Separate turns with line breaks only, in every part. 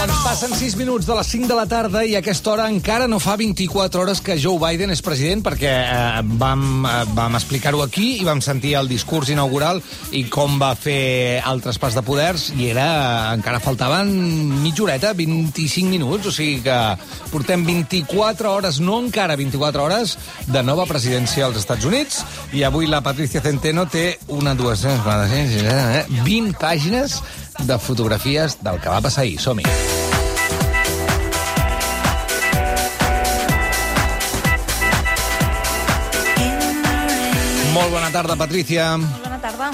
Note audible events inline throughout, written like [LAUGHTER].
Doncs passen 6 minuts de les 5 de la tarda i a aquesta hora encara no fa 24 hores que Joe Biden és president perquè eh, vam, eh, vam explicar-ho aquí i vam sentir el discurs inaugural i com va fer el traspàs de poders i era, eh, encara faltaven mitja horeta, 25 minuts, o sigui que portem 24 hores, no encara 24 hores, de nova presidència als Estats Units i avui la Patricia Centeno té una, dues, eh, 20 pàgines de fotografies del que va passar ahir. Som-hi. Molt bona tarda, Patricia.
Bona tarda.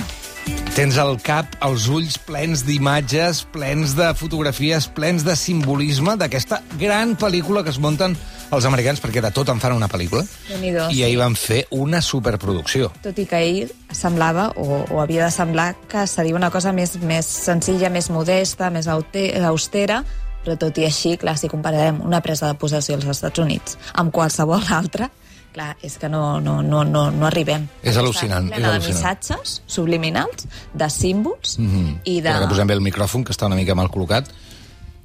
Tens al cap els ulls plens d'imatges, plens de fotografies, plens de simbolisme d'aquesta gran pel·lícula que es munten els americans, perquè de tot en fan una pel·lícula. I ahir van fer una superproducció.
Tot i que ahir semblava, o, o havia de semblar, que seria una cosa més, més senzilla, més modesta, més austera, però tot i així, clar, si compararem una presa de possessió als Estats Units amb qualsevol altra, clar, és que no, no, no, no, no arribem.
És al·lucinant,
Està
és
plena de
al·lucinant.
missatges subliminals, de símbols
Mm -hmm.
i de...
Espera que posem bé el micròfon, que està una mica mal col·locat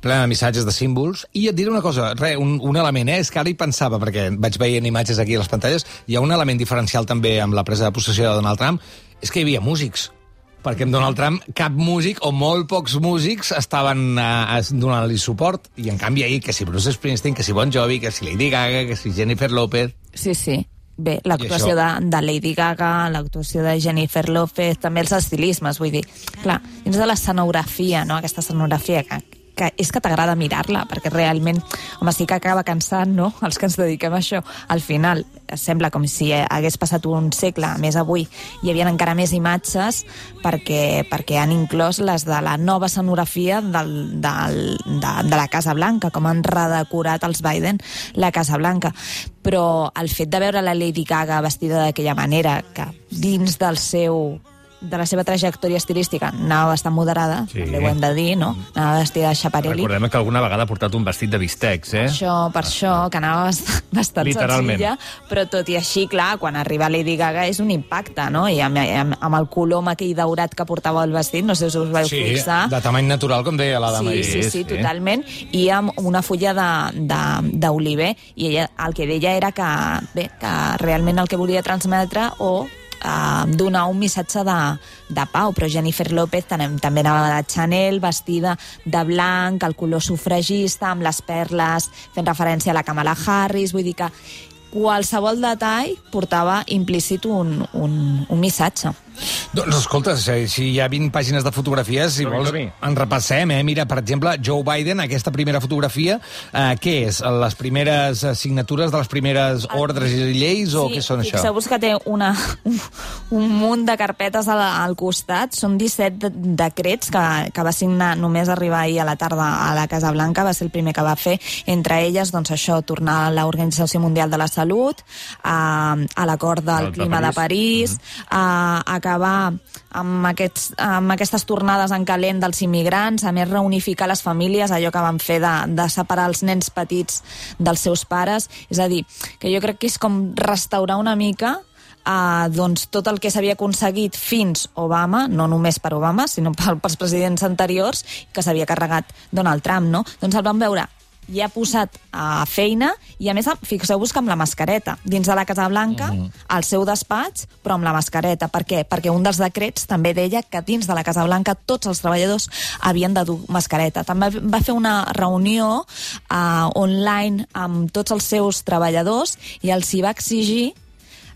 plena de missatges, de símbols, i et diré una cosa, re, un, un element, eh? és que ara hi pensava, perquè vaig veient imatges aquí a les pantalles, hi ha un element diferencial també amb la presa de possessió de Donald Trump, és que hi havia músics, perquè amb Donald Trump cap músic o molt pocs músics estaven eh, donant-li suport, i en canvi ahir, que si Bruce Springsteen, que si Bon Jovi, que si Lady Gaga, que si Jennifer López...
Sí, sí. Bé, l'actuació de, de Lady Gaga, l'actuació de Jennifer López, també els estilismes, vull dir. Clar, dins de l'escenografia, no?, aquesta escenografia que, que és que t'agrada mirar-la, perquè realment, home, sí que acaba cansant, no?, els que ens dediquem a això. Al final, sembla com si hagués passat un segle, més avui, hi havia encara més imatges perquè, perquè han inclòs les de la nova escenografia del, del, de, de la Casa Blanca, com han redecorat els Biden la Casa Blanca. Però el fet de veure la Lady Gaga vestida d'aquella manera, que dins del seu de la seva trajectòria estilística anava bastant moderada,
Sí.
sí. també ho hem de dir, no? Anava vestida de Schiaparelli.
Recordem que alguna vegada ha portat un vestit de bistecs, eh?
Això, per això, que anava [LAUGHS] bastant, senzilla, però tot i així, clar, quan arriba Lady Gaga és un impacte, no? I amb, amb, amb el color aquell daurat que portava el vestit, no sé si us vau
Sí,
fixar.
de tamany natural, com deia l'Adam
Sí,
ahir.
sí, sí,
sí.
totalment. I amb una fulla de- de- d'oliver. I ella el que deia era que, bé, que realment el que volia transmetre o uh, donar un missatge de, de pau, però Jennifer López tam també anava de Chanel, vestida de blanc, el color sufragista, amb les perles, fent referència a la Kamala Harris, vull dir que qualsevol detall portava implícit un, un, un missatge.
Doncs escolta, si, si hi ha 20 pàgines de fotografies, si vols, en repassem, eh? Mira, per exemple, Joe Biden, aquesta primera fotografia, eh, què és? Les primeres eh, signatures de les primeres ordres i lleis o què són això?
Fixeu-vos que té una, un, un munt de carpetes al, al costat. Són 17 de, decrets que, que va signar només arribar ahir a la tarda a la Casa Blanca. Va ser el primer que va fer. Entre elles, doncs això, tornar a l'Organització Mundial de la Salut, a, a l'acord del
De
clima de París, a, a acabar amb, aquests, amb aquestes tornades en calent dels immigrants, a més reunificar les famílies, allò que van fer de, de separar els nens petits dels seus pares. És a dir, que jo crec que és com restaurar una mica Uh, doncs tot el que s'havia aconseguit fins Obama, no només per Obama, sinó pels presidents anteriors, que s'havia carregat Donald Trump, no? Doncs el vam veure ja posat a feina i a més fixeu-vos que amb la mascareta dins de la Casa Blanca, mm -hmm. al seu despatx però amb la mascareta, per què? perquè un dels decrets també deia que dins de la Casa Blanca tots els treballadors havien de dur mascareta també va fer una reunió uh, online amb tots els seus treballadors i els hi va exigir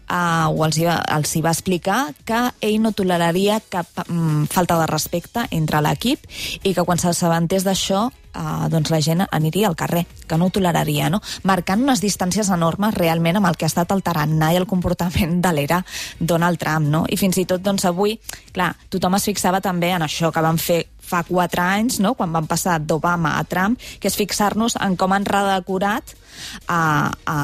uh, o els hi, va, els hi va explicar que ell no toleraria cap um, falta de respecte entre l'equip i que quan s'assabentés d'això uh, doncs la gent aniria al carrer, que no ho toleraria, no? marcant unes distàncies enormes realment amb el que ha estat el tarannà i el comportament de l'era Donald Trump. No? I fins i tot doncs, avui, clar, tothom es fixava també en això que van fer fa quatre anys, no? quan van passar d'Obama a Trump, que és fixar-nos en com han redecorat a, a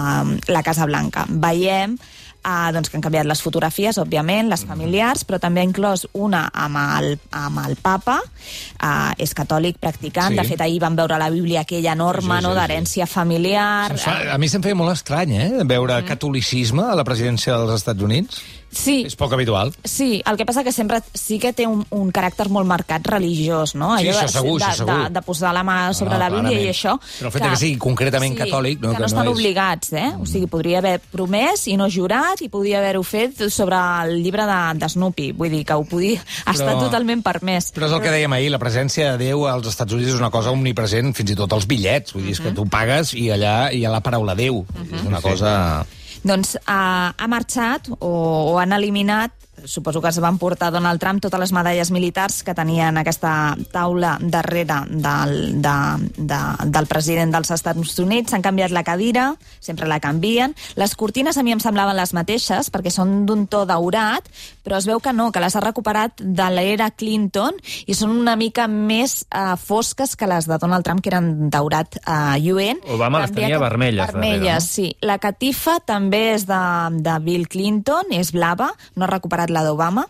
la Casa Blanca. Veiem uh, doncs que han canviat les fotografies, òbviament, les familiars, però també ha inclòs una amb el, amb el papa, uh, és catòlic practicant,
Sí.
de fet ahir vam veure la Bíblia aquella enorme,
Sí, sí,
no,
sí.
d'herència familiar...
Se'ns fa- A mi se'm feia molt estrany, eh?, veure catolicisme a la presidència dels Estats Units.
Sí,
És poc habitual.
Sí, el que passa que sempre sí que té un, un caràcter molt marcat religiós, no?
Sí,
Allò
això segur,
de,
això segur.
De, de posar la mà sobre
No,
la Bíblia
clarament.
i això...
Però el fet que sigui concretament catòlic, no,
Que,
que
no
no
estan
és-
obligats, eh? O sigui, podria haver promès i no jurat i podria haver-ho fet sobre el llibre de, de Snoopy. Vull dir que ho podia... [LAUGHS] Però... Està totalment permès.
Però és el que dèiem ahir, la presència de Déu als Estats Units és una cosa omnipresent, fins i tot als bitllets. Vull dir, és que tu pagues i allà hi ha la paraula Déu. És una cosa...
Doncs ha, ha marxat o, o han eliminat suposo que es van portar Donald Trump totes les medalles militars que tenien aquesta taula darrere del, de, de, del president dels Estats Units. S'han canviat la cadira, sempre la canvien. Les cortines a mi em semblaven les mateixes, perquè són d'un to daurat, però es veu que no, que les ha recuperat de l'era Clinton i són una mica més uh, fosques que les de Donald Trump, que eren daurat uh, lluent.
Obama les tenia
aquest-
vermelles darrere,
Vermelles,
no?
sí. La catifa també és de, de Bill Clinton, és blava, no ha recuperat la d'Obama,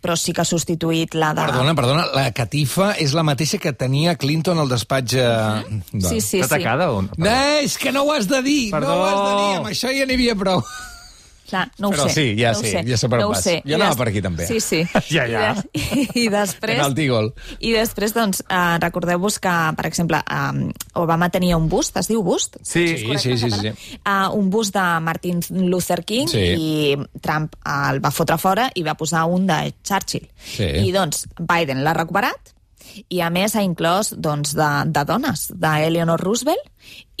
però sí que ha substituït la de...
Perdona, perdona, la catifa és la mateixa que tenia Clinton al despatx... Eh...
Sí, sí,
Està
sí.
tacada o no?
No, és que no ho has de dir,
Perdó.
no ho has de dir, amb això ja n'hi havia prou.
Clar, no ho
Però
sé.
sí, ja
no
sé,
sé,
ja sé per on
no ho
vas.
sé.
Jo
I
anava
des-
per aquí, també.
Sí, sí. [LAUGHS]
Ja, ja.
I, de, i després...
I gol.
I després, doncs, eh, recordeu-vos que, per exemple, eh, Obama tenia un bust, es diu bust?
Sí,
Sí, sí, sí, sí.
Uh, un bust de Martin Luther King
Sí.
i Trump uh, el va fotre fora i va posar un de Churchill.
Sí.
I doncs Biden l'ha recuperat i a més ha inclòs doncs, de, de dones, d'Eleanor Roosevelt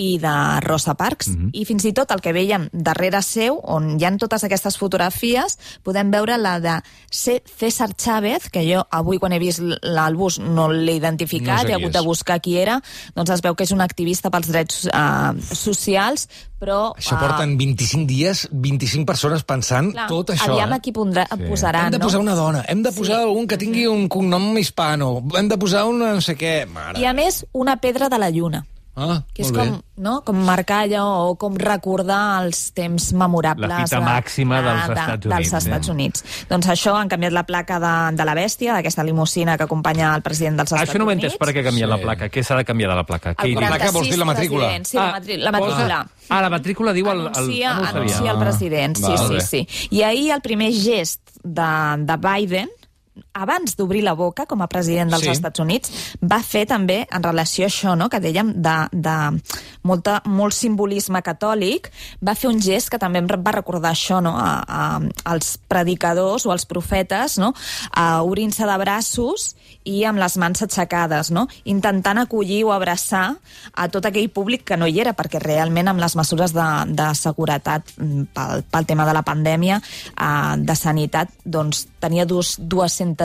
i de Rosa Parks. Mm -hmm. I fins i tot el que veiem darrere seu, on hi han totes aquestes fotografies, podem veure la de C- César Chávez, que jo avui quan he vist l- el bus no l'he identificat,
No sé
he hagut de buscar qui era, doncs es veu que és un activista pels drets uh, socials, però...
Això
eh,
porten 25 dies, 25 persones pensant
clar,
tot això.
Aviam
eh?
a qui pondrà, sí. posaran,
Hem de
no?
posar una dona, hem de posar
Sí.
algun que tingui un cognom hispano, hem de posar una no sé què... Mare.
I a més, una pedra de la lluna.
Ah,
que és com,
bé.
no? com marcar allò o com recordar els temps memorables
La fita màxima dels
de,
Estats
dels
Units,
Estats
eh?
Units. Doncs això, han canviat la placa de, de la bèstia, d'aquesta limusina que acompanya el president dels Estats
Això no
Units.
entès per què ha canviat
Sí.
la placa. Què s'ha de canviar de la placa? Què
El
diu?
La placa vols dir la
46
matrícula?
Sí, la, matri la matrícula.
Posa- Ah, la matrícula diu el... el...
anuncia,
ah, no ho sabia.
anuncia el president, sí,
Val, bé.
sí, sí. I ahir el primer gest de, de Biden abans d'obrir la boca com a president dels
Sí.
Estats Units, va fer també, en relació a això, no?, que dèiem de, de molta, molt simbolisme catòlic, va fer un gest que també em va recordar això, no?, a, a, als predicadors o als profetes, no?, a obrint-se de braços i amb les mans aixecades, no?, intentant acollir o abraçar a tot aquell públic que no hi era, perquè realment amb les mesures de, de seguretat mm, pel, pel tema de la pandèmia, eh, de sanitat, doncs tenia dos,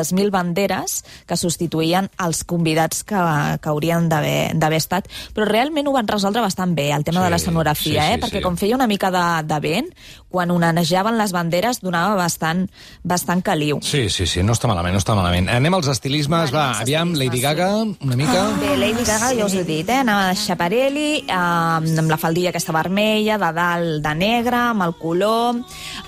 200.000 banderes que substituïen els convidats que, que haurien d'haver estat, però realment ho van resoldre bastant bé, el tema
Sí,
de la
sí, sí,
eh? perquè
sí.
com feia una mica de, de vent, quan onejaven les banderes donava bastant, bastant caliu.
Sí, sí, sí, no està malament, no està malament. Anem als estilismes,
Anem
va,
als
aviam, Lady
estilismes,
Gaga, una mica...
Bé, Lady Gaga ja us ho he dit, eh? Anava de Schiaparelli, eh, amb la faldilla aquesta vermella, de dalt de negre, amb el color...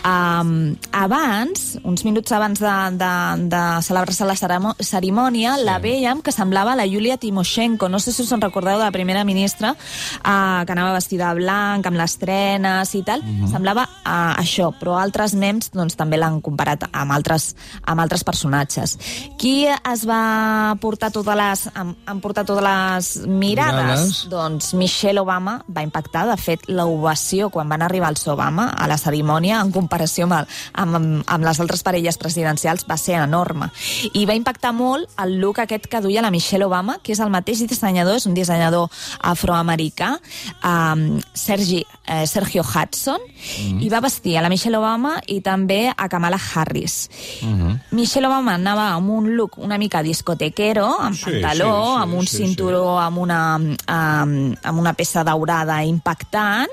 Um, abans, uns minuts abans de, de, de celebrar-se la cerimònia, sí. la veiem que semblava la Yulia Timoshenko. No sé si us en recordeu de la primera ministra, uh, que anava vestida de blanc, amb les trenes i tal. Mm -hmm. Semblava uh, això, però altres mems doncs, també l'han comparat amb altres, amb altres personatges. Qui es va portar totes les, han, han portat totes les mirades?
Mirades.
Doncs Michelle Obama va impactar. De fet, l'ovació quan van arribar els Obama a la cerimònia, en comparació amb, el, amb, amb, amb les altres parelles presidencials, va ser enorme. I va impactar molt el look aquest que duia la Michelle Obama, que és el mateix dissenyador, és un dissenyador afroamericà, um, Sergi, eh, Sergio Hudson, mm. i va vestir a la Michelle Obama i també a Kamala Harris. Mm -hmm. Michelle Obama anava amb un look una mica discotequero, amb
Sí,
pantaló,
sí, sí,
amb un
sí,
cinturó, amb una, amb, amb una peça daurada impactant,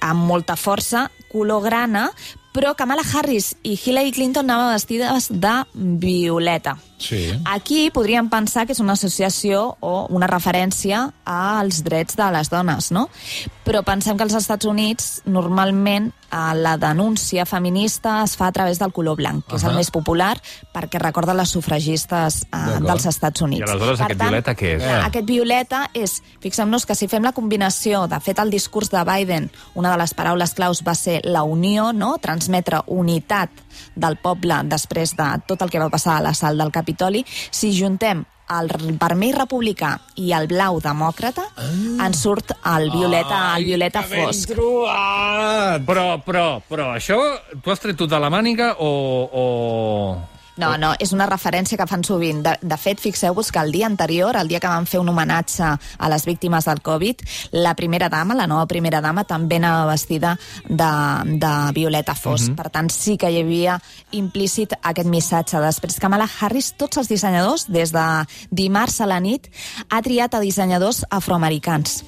amb molta força, color grana, però Kamala Harris i Hillary Clinton anaven vestides de violeta.
Sí.
Aquí podríem pensar que és una associació o una referència als drets de les dones, no? Però pensem que als Estats Units normalment eh, la denúncia feminista es fa a través del color blanc, que és
Ahà.
el més popular perquè recorda les sufragistes eh,
D'acord.
dels Estats Units.
I aleshores aquest violeta què és?
Eh.
Aquest violeta és, fixem-nos que si fem la combinació, de fet el discurs de Biden, una de les paraules claus va ser la unió, no? transmetre unitat del poble després de tot el que va passar a l'assalt del Capitoli, si juntem el vermell republicà i el blau demòcrata,
Ah.
ens surt el violeta, el violeta fosc.
trobat!
Però, però, però, això tu has tret de la màniga o... o...
No, no, és una referència que fan sovint. De, de fet, fixeu-vos que el dia anterior, el dia que van fer un homenatge a les víctimes del Covid, la primera dama, la nova primera dama, també anava vestida de, de violeta fosc. Per tant, sí que hi havia implícit aquest missatge. Després, Kamala Harris, tots els dissenyadors, des de dimarts a la nit, ha triat a dissenyadors afroamericans.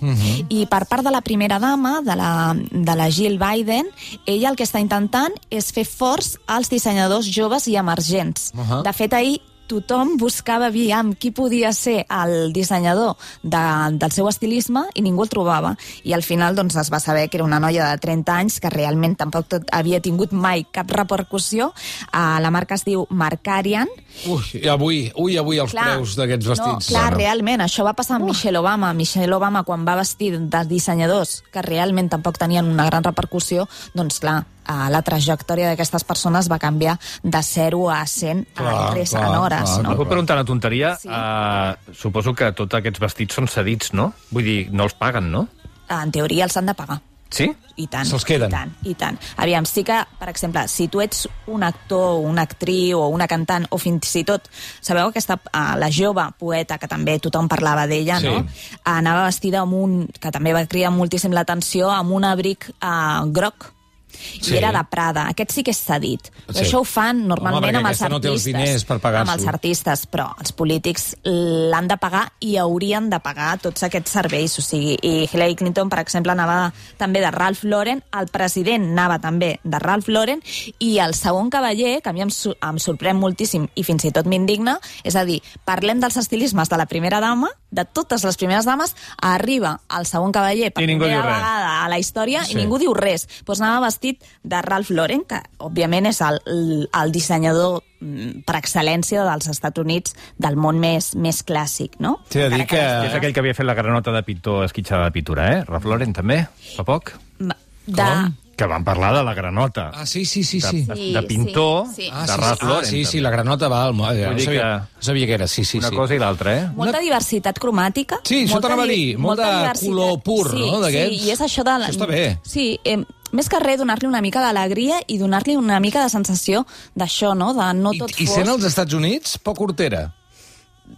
I per part de la primera dama, de la, de la Jill Biden, ella el que està intentant és fer forts als dissenyadors joves i emergents.
Ahà.
De fet, ahir tothom buscava aviam qui podia ser el dissenyador de, del seu estilisme i ningú el trobava. I al final doncs, es va saber que era una noia de 30 anys que realment tampoc tot, havia tingut mai cap repercussió. Uh, la marca es diu Marcarian.
Ui, i avui, ui, avui els preus d'aquests vestits.
No, clar, realment, això va passar amb Michelle Obama. Michelle Obama, quan va vestir de dissenyadors que realment tampoc tenien una gran repercussió, doncs clar, eh, la trajectòria d'aquestes persones va canviar de 0 a 100
Clar,
a res
clar,
en hores,
clar,
no?
Puc preguntar una tonteria?
Sí.
Uh, suposo que tots aquests vestits són cedits, no? Vull dir, no els paguen, no?
En teoria els han de pagar.
Sí?
I tant.
Se'ls queden.
I tant, i tant. Aviam, sí que, per exemple, si tu ets un actor, una actriu o una cantant, o fins i tot, sabeu aquesta, uh, la jove poeta, que també tothom parlava d'ella,
Sí.
no? Anava vestida amb un, que també va cridar moltíssim l'atenció, amb un abric uh, groc,
Sí.
i era de Prada. Aquest sí que és cedit.
Sí.
Sí. Això ho fan
Home,
normalment
perquè
amb els
aquesta no té els
artistes.
diners per pagar-s'ho.
amb els artistes, però els polítics l'han de pagar i haurien de pagar tots aquests serveis. O sigui, i Hillary Clinton, per exemple, anava també de Ralph Lauren, el president anava també de Ralph Lauren, i el segon cavaller, que a mi em, em sorprèn moltíssim i fins i tot m'indigna, és a dir, parlem dels estilismes de la primera dama, de totes les primeres dames, arriba el segon cavaller per primera vegada a la història
Sí.
i ningú diu res. Doncs anava vestit de Ralph Lauren, que òbviament és el, el, el dissenyador mm, per excel·lència dels Estats Units del món més, més clàssic, no?
T'he de dir que-
És aquell que havia fet la granota de pintor esquitxada de pintura, eh? Ralph Lauren, també, fa poc.
Ma- De...
Com?
Que vam parlar de la granota.
Ah, sí, sí, sí,
de,
sí.
de, de pintor
sí, sí.
Ah,
de
sí,
Ralph
sí,
Lauren.
ah, sí, sí,
també.
la granota va al... Ja, no, sabia,
que-
no sabia que era, sí, sí.
Una
sí.
cosa i l'altra, eh?
Molta diversitat cromàtica.
Sí, això
molta
t'anava a
di-
dir, molt
molta
de
diversitat.
color pur,
sí,
no, d'aquests.
Sí, i és això de...
Això està bé.
Sí, eh, més que res, donar-li una mica d'alegria i donar-li una mica de sensació d'això, no? De no
I,
tot
I sent als Estats Units, poc hortera.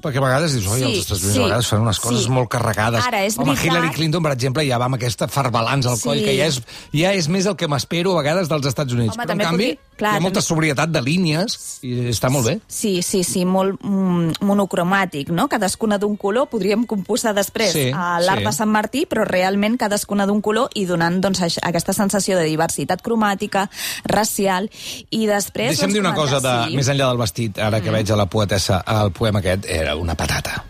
Perquè a vegades dius, oi,
Sí,
els Estats Units
sí,
a vegades fan unes coses
sí.
molt carregades.
Ara, és
Home,
veritat-
Hillary Clinton, per exemple, ja va amb aquesta farbalans al coll,
Sí.
que ja és, ja és més el que m'espero a vegades dels Estats Units.
Home,
Però, en canvi,
podria- clar,
hi ha molta
també-
sobrietat de línies i està molt bé.
Sí, sí, sí, molt mm, monocromàtic, no? Cadascuna d'un color, podríem composar després
Sí,
a l'art
sí.
de Sant Martí, però realment cadascuna d'un color i donant doncs, aquesta sensació de diversitat cromàtica, racial, i després...
Deixa'm
doncs,
dir una cosa, de,
sí.
més enllà del vestit, ara que veig a la poetessa, el poema aquest, era una patata.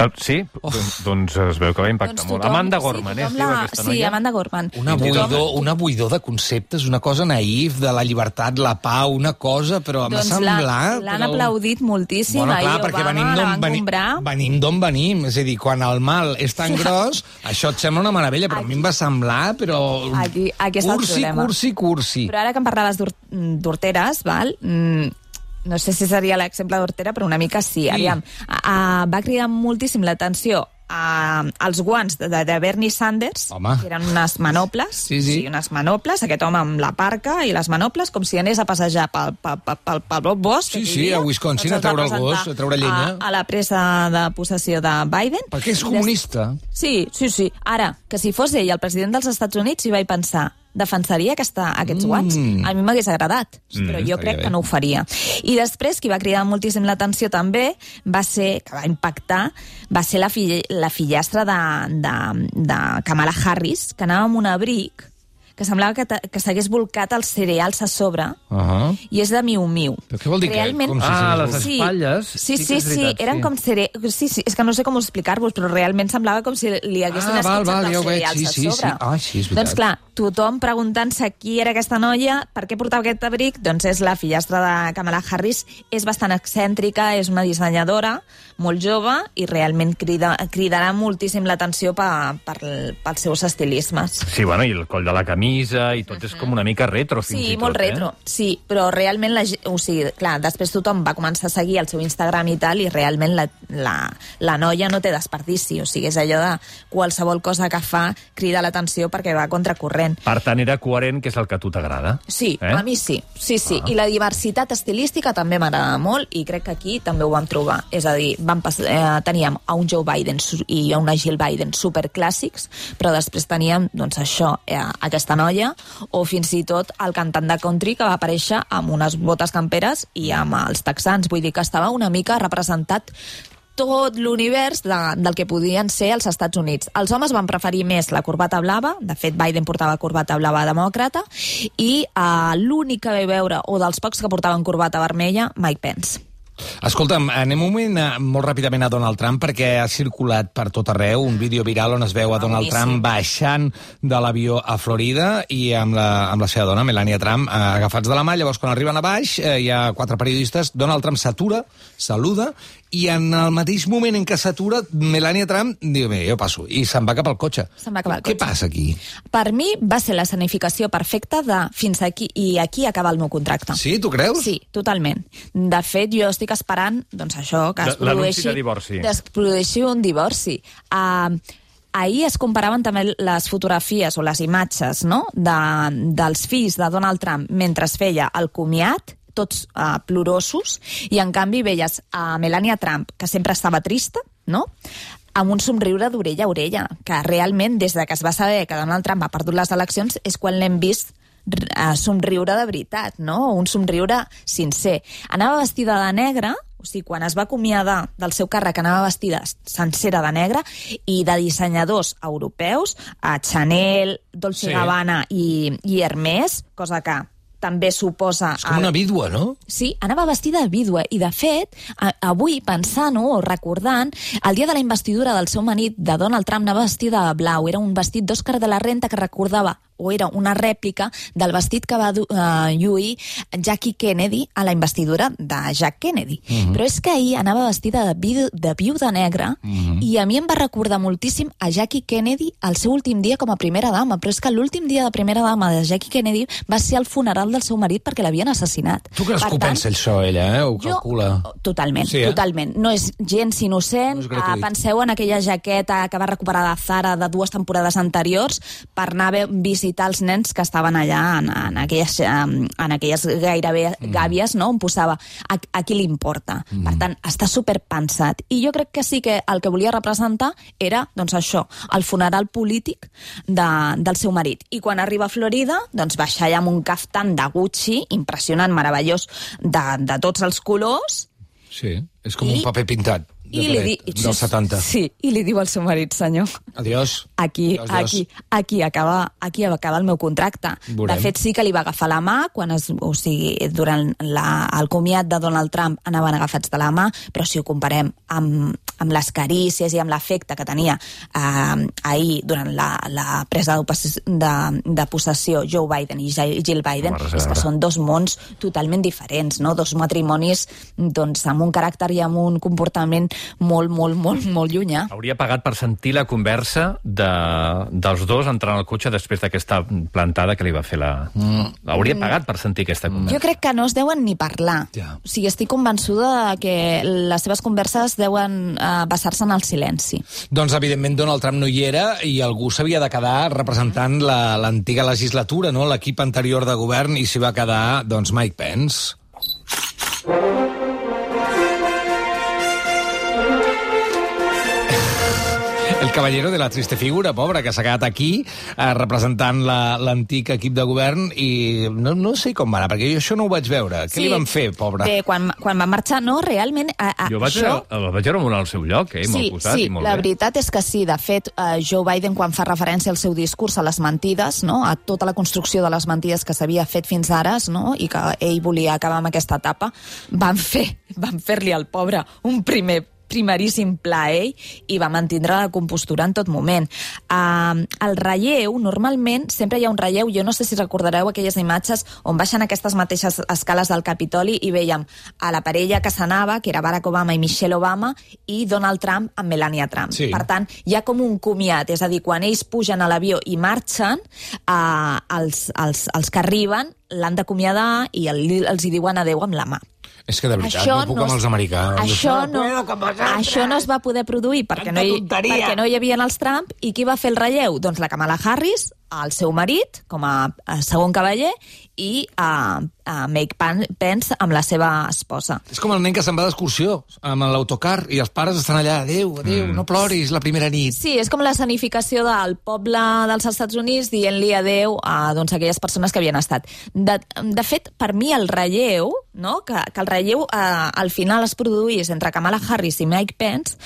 Ah, sí? Doncs, doncs es veu que va impactar
Doncs
molt.
tothom-
Amanda
sí,
Gorman, eh? es diu
la-
aquesta
Sí,
noia?
Amanda Gorman.
Una buidor, una buidor de conceptes, una cosa naïf, de la llibertat, la pau, una cosa, però m'ha
Doncs l'han
semblat...
l'han
però-
aplaudit moltíssim.
Bueno, clar,
ahir
perquè
Obama
venim d'on
van
venim,
comprar.
venim d'on venim. És a dir, quan el mal és tan [LAUGHS] gros, això et sembla una meravella, però a mi em va semblar, però...
Aquí- aquí està el
cursi,
problema.
cursi, cursi.
Però ara que em parlaves d'hor- d'horteres, val? Mm, no sé si seria l'exemple d'hortera, però una mica sí. Aviam, a, a, va cridar moltíssim l'atenció a, als guants de, de Bernie Sanders,
Home.
que eren unes manoples,
Sí, sí.
unes manoples, aquest home amb la parca i les manoples, com si anés a passejar pel, pel, pel, pel, bosc.
Sí, sí, a Wisconsin, a treure el gos, a treure llenya.
A, a la presa de possessió de Biden.
Perquè és comunista.
Sí, sí, sí. Ara, que si fos ell el president dels Estats Units, hi vaig pensar, defensaria aquesta, aquests guants?
Mm.
A mi m'hagués agradat, però jo crec
bé.
que no ho faria. I després, qui va cridar moltíssim l'atenció també, va ser, que va impactar, va ser la, fill, la fillastra de, de, de Kamala Harris, que anava amb un abric que semblava que, que s'hagués volcat els cereals a sobre,
Uh -huh.
i és de miu-miu.
Però què vol dir que-
Realment...
com si
Ah, les
Sí,
espatlles.
Sí,
sí
sí,
que
sí,
veritat,
eren
sí.
com cere... Sí, sí, és que no sé com explicar-vos, però realment semblava com si li haguessin
Ah,
esquitxat
val,
els
veig,
cereals
sí,
a
sí,
sobre.
sí. Ah, sí, és veritat.
Doncs clar, tothom preguntant-se qui era aquesta noia, per què portava aquest abric, doncs és la fillastra de Kamala Harris, és bastant excèntrica, és una dissenyadora, molt jove, i realment crida, cridarà moltíssim l'atenció per, per, pels seus estilismes.
Sí, bueno, i el coll de la camisa i tot és com una mica retro, fins
Sí,
i tot.
molt retro,
Eh?
sí, però realment, la, o sigui, clar, després tothom va començar a seguir el seu Instagram i tal, i realment la, la, la noia no té desperdici, o sigui, és allò de qualsevol cosa que fa crida l'atenció perquè va a contracorrent.
Per tant, era coherent, que és el que a tu t'agrada.
Sí,
Eh?
a mi sí, sí, sí. Ah. I la diversitat estilística també m'agrada molt i crec que aquí també ho vam trobar. És a dir, vam pas, eh, teníem a un Joe Biden i a una Jill Biden superclàssics, però després teníem, doncs això, eh, aquesta noia, o fins i tot el cantant de country que va aparèixer amb unes botes camperes i amb els texans. Vull dir que estava una mica representat tot l'univers de, del que podien ser els Estats Units. Els homes van preferir més la corbata blava, de fet Biden portava corbata blava demòcrata, i uh, l'únic que va veure, o dels pocs que portaven corbata vermella, Mike Pence.
Escolta'm, anem un moment a, molt ràpidament a Donald Trump perquè ha circulat per tot arreu un vídeo viral on es veu a
Ah,
Donald
boníssim.
Trump baixant de l'avió a Florida i amb la, amb la seva dona, Melania Trump, eh, agafats de la mà. Llavors, quan arriben a baix, eh, hi ha quatre periodistes. Donald Trump s'atura, saluda, i en el mateix moment en què s'atura, Melania Trump diu, bé, jo passo, i se'n va cap al cotxe.
Se'n va cap al
Què
cotxe.
passa aquí?
Per mi va ser la escenificació perfecta de fins aquí i aquí acaba el meu contracte.
Sí, tu creus?
Sí, totalment. De fet, jo estic esperant, doncs això, que es produeixi...
de divorci.
que es produeixi un divorci. Uh, ahir es comparaven també les fotografies o les imatges no? de, dels fills de Donald Trump mentre es feia el comiat, tots uh, plorosos, i en canvi veies a Melania Trump, que sempre estava trista, no? amb un somriure d'orella a orella, que realment, des de que es va saber que Donald Trump ha perdut les eleccions, és quan l'hem vist eh, somriure de veritat, no? Un somriure sincer. Anava vestida de negre, o sigui, quan es va acomiadar del seu càrrec anava vestida sencera de negre i de dissenyadors europeus, a Chanel, Dolce
Sí.
Gabbana i, i Hermès, cosa que també suposa...
És com
el-
una vídua, no?
Sí, anava vestida de vídua i, de fet, a, avui, pensant-ho o recordant, el dia de la investidura del seu marit, de Donald Trump, anava vestida de blau. Era un vestit d'Òscar de la Renta que recordava o era una rèplica del vestit que va eh, lluir Jackie Kennedy a la investidura de Jack Kennedy. Mm -hmm. Però és que ahir anava vestida de, viu, de viuda negra mm -hmm. i a mi em va recordar moltíssim a Jackie Kennedy el seu últim dia com a primera dama. Però és que l'últim dia de primera dama de Jackie Kennedy va ser el funeral del seu marit perquè l'havien assassinat.
Tu creus
Per
que ho pensa això, ella, eh? Ho
jo-
calcula?
Totalment,
Sí, eh?
totalment. No és gens innocent.
No és.
Uh, penseu en aquella jaqueta que va recuperar de Zara de dues temporades anteriors per anar a ve- visitar els nens que estaven allà en, en, aquelles, en aquelles gairebé
Mm.
gàbies, no? on posava a, a qui li importa. Per tant, està superpensat. I jo crec que sí que el que volia representar era, doncs això, el funeral polític de, del seu marit. I quan arriba a Florida, doncs baixa allà amb un caftan de Gucci, impressionant, meravellós, de, de tots els colors,
Sí, és com
I-
un paper pintat
i li, di...
dels 70.
Sí, i li diu al seu marit, senyor,
Adiós.
aquí,
Adiós, adiós.
aquí, aquí acaba, aquí acaba el meu contracte.
Veurem.
De fet, sí que li va agafar la mà, quan es, o sigui, durant la, el comiat de Donald Trump anaven agafats de la mà, però si ho comparem amb, amb les carícies i amb l'efecte que tenia eh, ahir durant la, la presa de, de, de possessió Joe Biden i Jill Biden,
a
és que són dos mons totalment diferents, no? dos matrimonis doncs, amb un caràcter i amb un comportament molt, molt, molt, molt llunyà.
Hauria pagat per sentir la conversa de, dels dos entrant al cotxe després d'aquesta plantada que li va fer la... Mm. Hauria pagat per sentir aquesta conversa.
Jo crec que no es deuen ni parlar.
Ja.
O sigui, estic convençuda de que les seves converses deuen uh, basar-se en el silenci.
Doncs, evidentment, Donald Trump no hi era i algú s'havia de quedar representant la- l'antiga legislatura, no? l'equip anterior de govern, i s'hi va quedar doncs, Mike Pence. El El caballero de la triste figura, pobre, que s'ha quedat aquí eh, representant la- l'antic equip de govern i no, no sé com va anar, perquè jo això no ho vaig veure. Què li van fer, pobre?
Bé, quan, quan va marxar, no, realment... A, a,
Jo vaig,
això...
veure, el vaig veure molt al seu lloc, eh? molt
sí,
posat
sí,
i molt
la
bé.
veritat és que sí. De fet, eh, Joe Biden, quan fa referència al seu discurs a les mentides, no? a tota la construcció de les mentides que s'havia fet fins ara, no? i que ell volia acabar amb aquesta etapa, van fer [LAUGHS] van fer-li al pobre un primer primeríssim pla a ell i va mantindre la compostura en tot moment. Uh, el relleu, normalment, sempre hi ha un relleu, jo no sé si recordareu aquelles imatges on baixen aquestes mateixes escales del Capitoli i veiem a la parella que s'anava, que era Barack Obama i Michelle Obama, i Donald Trump amb Melania Trump.
Sí.
Per tant, hi ha com un comiat, és a dir, quan ells pugen a l'avió i marxen, uh, els, els, els que arriben l'han d'acomiadar i el, els hi diuen adeu amb la mà.
És que de veritat, no puc amb
es-
els americans.
Això no,
vosaltres.
això no es va poder produir perquè no, hi, perquè no hi havia els Trump. I qui va fer el relleu? Doncs la Kamala Harris, el seu marit, com a, a segon cavaller, i a, a Mike Pan- Pence amb la seva esposa.
És com el nen que se'n va d'excursió amb l'autocar i els pares estan allà, adéu, adéu, mm. no ploris la primera nit.
Sí, és com la sanificació del poble dels Estats Units dient-li adeu a doncs, aquelles persones que havien estat. De, de fet, per mi el relleu, no? que, que el relleu eh, al final es produís entre Kamala Harris i Mike Pence,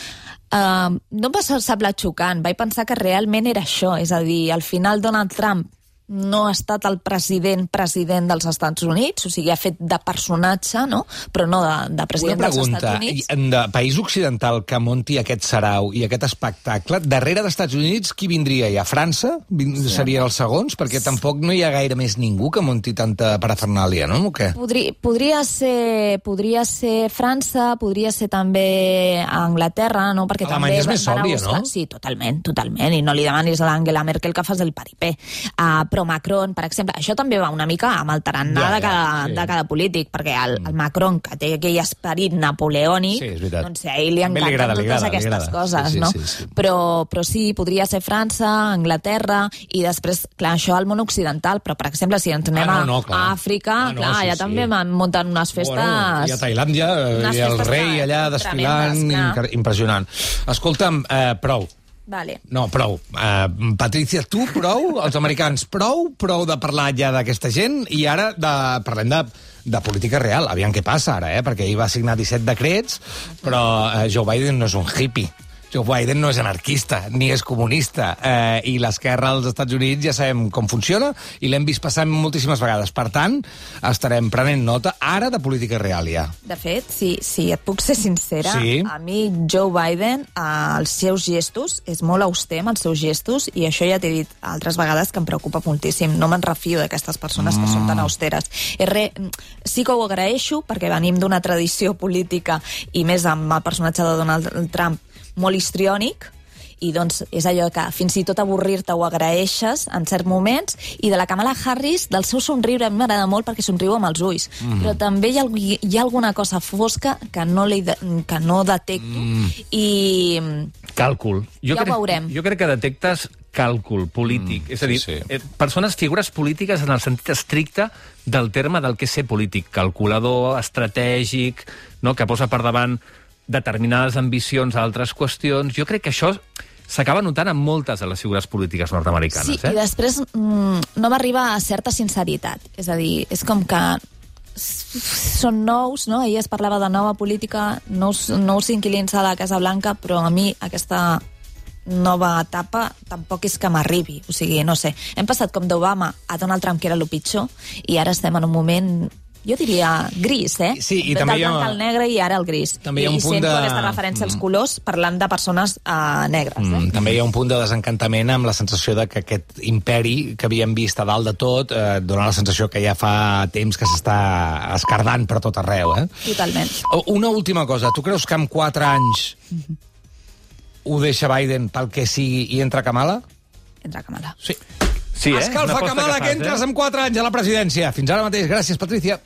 no em va semblar xocant. Vaig pensar que realment era això, és a dir, al final Donald Trump no ha estat el president president dels Estats Units, o sigui, ha fet de personatge, no? però no de, de
Una
president dels
pregunta,
Estats Units.
i- de país occidental que munti aquest sarau i aquest espectacle, darrere dels Estats Units qui vindria? Ja França? Vin sí. Seria els segons? Perquè tampoc no hi ha gaire més ningú que munti tanta parafernàlia, no? O què?
Podria, podria, ser, podria ser França, podria ser també Anglaterra, no? Perquè
Alemanya
també
és més sòbria, no?
Sí, totalment, totalment. I no li demanis a l'Angela Merkel que fas el paripé. Uh, però Macron, per exemple, això també va una mica amb el tarannà
Ja,
de,
ja,
cada,
sí.
de cada polític, perquè el, el Macron, que té aquell esperit napoleònic,
Sí,
doncs a ell li
També li
encanten
agrada, li
totes
agrada, li
aquestes
agrada.
coses,
Sí, sí,
no?
sí, sí.
Però, però sí, podria ser França, Anglaterra, i després, clar, això al món occidental, però, per exemple, si ens anem
Ah, no, no, clar.
a Àfrica,
Ah, no,
clar,
sí,
allà
sí.
també van muntant unes festes...
Bueno, i a Tailàndia, eh, i el rei allà desfilant, impressionant. Escolta'm, eh, prou.
Vale.
No, prou. Uh, Patricia, tu prou? Els americans prou? Prou de parlar ja d'aquesta gent? I ara de, parlem de, de política real. Aviam què passa ara, eh? Perquè ell va signar 17 decrets, però uh, Joe Biden no és un hippie. Joe Biden no és anarquista, ni és comunista, eh, i l'esquerra als Estats Units ja sabem com funciona, i l'hem vist passar moltíssimes vegades. Per tant, estarem prenent nota ara de política real, ja.
De fet, si, si et puc ser sincera,
Sí.
a mi Joe Biden, eh, els seus gestos, és molt auster amb els seus gestos, i això ja t'he dit altres vegades que em preocupa moltíssim. No me'n refio d'aquestes persones que són tan austeres. És re, sí que ho agraeixo, perquè venim d'una tradició política, i més amb el personatge de Donald Trump, molt histriònic, i doncs és allò que fins i tot avorrir-te ho agraeixes en certs moments i de la Kamala Harris, del seu somriure a mi m'agrada molt perquè somriu amb els ulls mm. però també hi ha, hi ha alguna cosa fosca que no, li de, que no detecto mm. i
Càlcul. Jo
Ja ho
crec,
veurem.
Jo crec que detectes càlcul polític. Mm, és a dir,
sí, sí.
eh, persones, figures polítiques en el sentit estricte del terme del que és ser polític. Calculador, estratègic, no? que posa per davant determinades ambicions a altres qüestions. Jo crec que això s'acaba notant en moltes de les figures polítiques nord-americanes.
sí, i
eh?
després mm, no m'arriba a certa sinceritat és a dir, és com que són nous, no? Ahir es parlava de nova política, nous, nous inquilins a la Casa Blanca, però a mi aquesta nova etapa tampoc és que m'arribi. O sigui, no sé, hem passat com d'Obama a Donald Trump, que era el pitjor, i ara estem en un moment jo diria gris, eh?
Sí, i
Del
també hi ha-
blanc al negre i ara el gris.
També hi ha un
I,
punt
sento
de-
aquesta referència als colors parlant de persones uh, negres. Eh?
Mm, també hi ha un punt de desencantament amb la sensació de que aquest imperi que havíem vist a dalt de tot eh, dona la sensació que ja fa temps que s'està escardant per tot arreu. Eh?
Totalment.
Una última cosa. Tu creus que en 4 anys ho deixa Biden pel que sigui i entra Kamala?
Entra Kamala.
Sí.
Sí, eh?
Escalfa Kamala, que, entres
eh?
en 4 anys a la presidència. Fins ara mateix. Gràcies, Patricia.